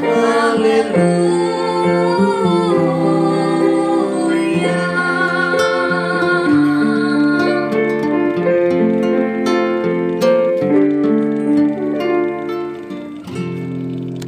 Hallelujah.